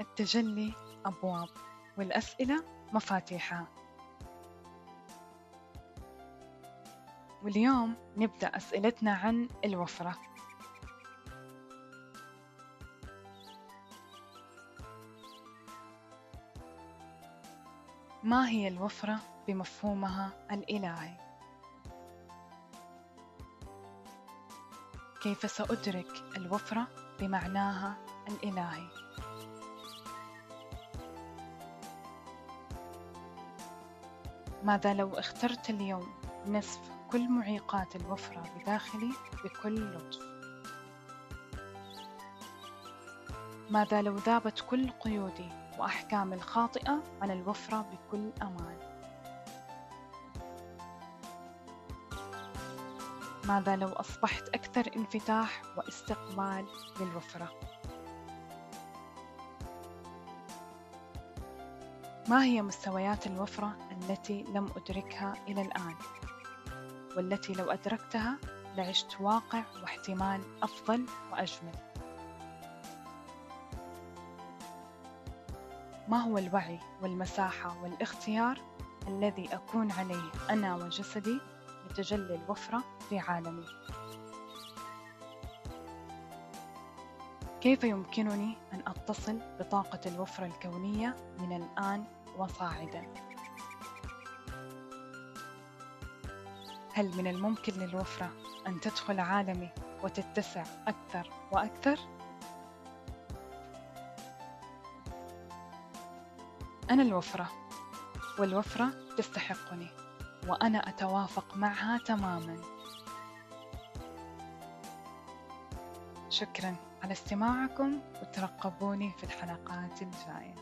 التجلي أبواب والأسئلة مفاتيحها واليوم نبدأ أسئلتنا عن الوفرة ما هي الوفرة بمفهومها الإلهي؟ كيف سأدرك الوفرة بمعناها الإلهي؟ ماذا لو اخترت اليوم نصف كل معيقات الوفرة بداخلي بكل لطف؟ ماذا لو ذابت كل قيودي وأحكامي الخاطئة عن الوفرة بكل أمان؟ ماذا لو أصبحت أكثر انفتاح وإستقبال للوفرة؟ ما هي مستويات الوفرة التي لم أدركها إلى الآن؟ والتي لو أدركتها لعشت واقع واحتمال أفضل وأجمل. ما هو الوعي والمساحة والاختيار الذي أكون عليه أنا وجسدي لتجلي الوفرة في عالمي؟ كيف يمكنني أن أتصل بطاقة الوفرة الكونية من الآن وصاعدا؟ هل من الممكن للوفرة أن تدخل عالمي وتتسع أكثر وأكثر؟ أنا الوفرة والوفرة تستحقني وأنا أتوافق معها تماما شكرا على استماعكم وترقبوني في الحلقات الجاية